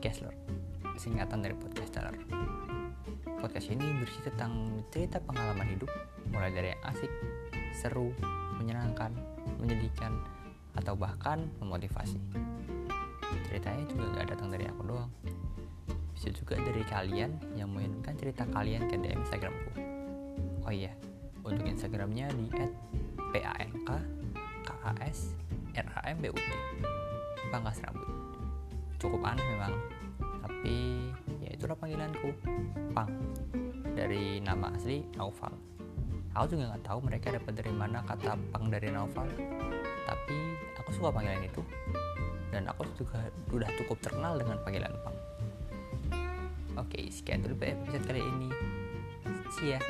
Kessler, singkatan dari podcaster. Podcast ini berisi tentang cerita pengalaman hidup, mulai dari yang asik, seru, menyenangkan, menyedihkan, atau bahkan memotivasi. Ceritanya juga gak datang dari aku doang. Bisa juga dari kalian yang menginginkan cerita kalian ke DM Instagramku. Oh iya, untuk Instagramnya di @pank_kas_rambut. Pangkas rambut. Cukup aneh memang, tapi ya itulah panggilanku, Pang. Dari nama asli Naufal. Aku juga nggak tahu mereka dapat dari mana kata Pang dari Naufal, tapi aku suka panggilan itu. Dan aku juga udah cukup terkenal dengan panggilan Pang. Oke, sekian dulu episode kali ini. See ya.